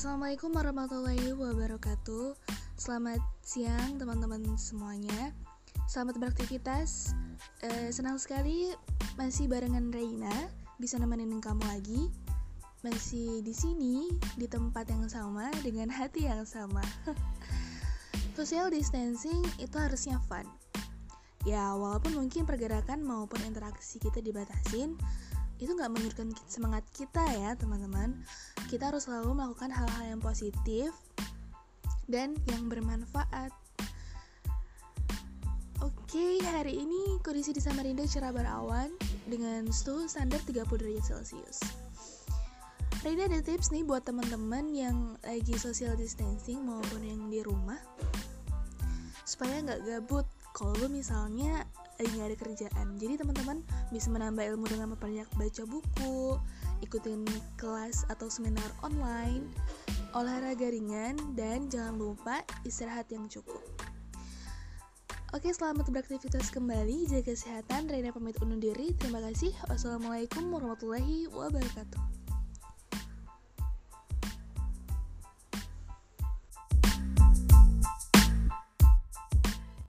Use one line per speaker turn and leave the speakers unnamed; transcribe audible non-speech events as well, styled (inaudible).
Assalamualaikum warahmatullahi wabarakatuh. Selamat siang teman-teman semuanya. Selamat beraktivitas. Eh, Senang sekali masih barengan Reina Bisa nemenin kamu lagi. Masih di sini di tempat yang sama Dengan hati yang sama. (laughs) Social distancing itu harusnya fun. Ya walaupun mungkin pergerakan maupun interaksi kita dibatasin itu nggak menurunkan semangat kita ya teman-teman kita harus selalu melakukan hal-hal yang positif dan yang bermanfaat Oke, hari ini kondisi di Samarinda cerah berawan dengan suhu standar 30 derajat Celcius. Rina ada tips nih buat teman-teman yang lagi social distancing maupun yang di rumah supaya nggak gabut. Kalau misalnya lagi ada kerjaan jadi teman-teman bisa menambah ilmu dengan memperbanyak baca buku ikutin kelas atau seminar online olahraga ringan dan jangan lupa istirahat yang cukup Oke, selamat beraktivitas kembali. Jaga kesehatan. Rena pamit undur diri. Terima kasih. Wassalamualaikum warahmatullahi wabarakatuh.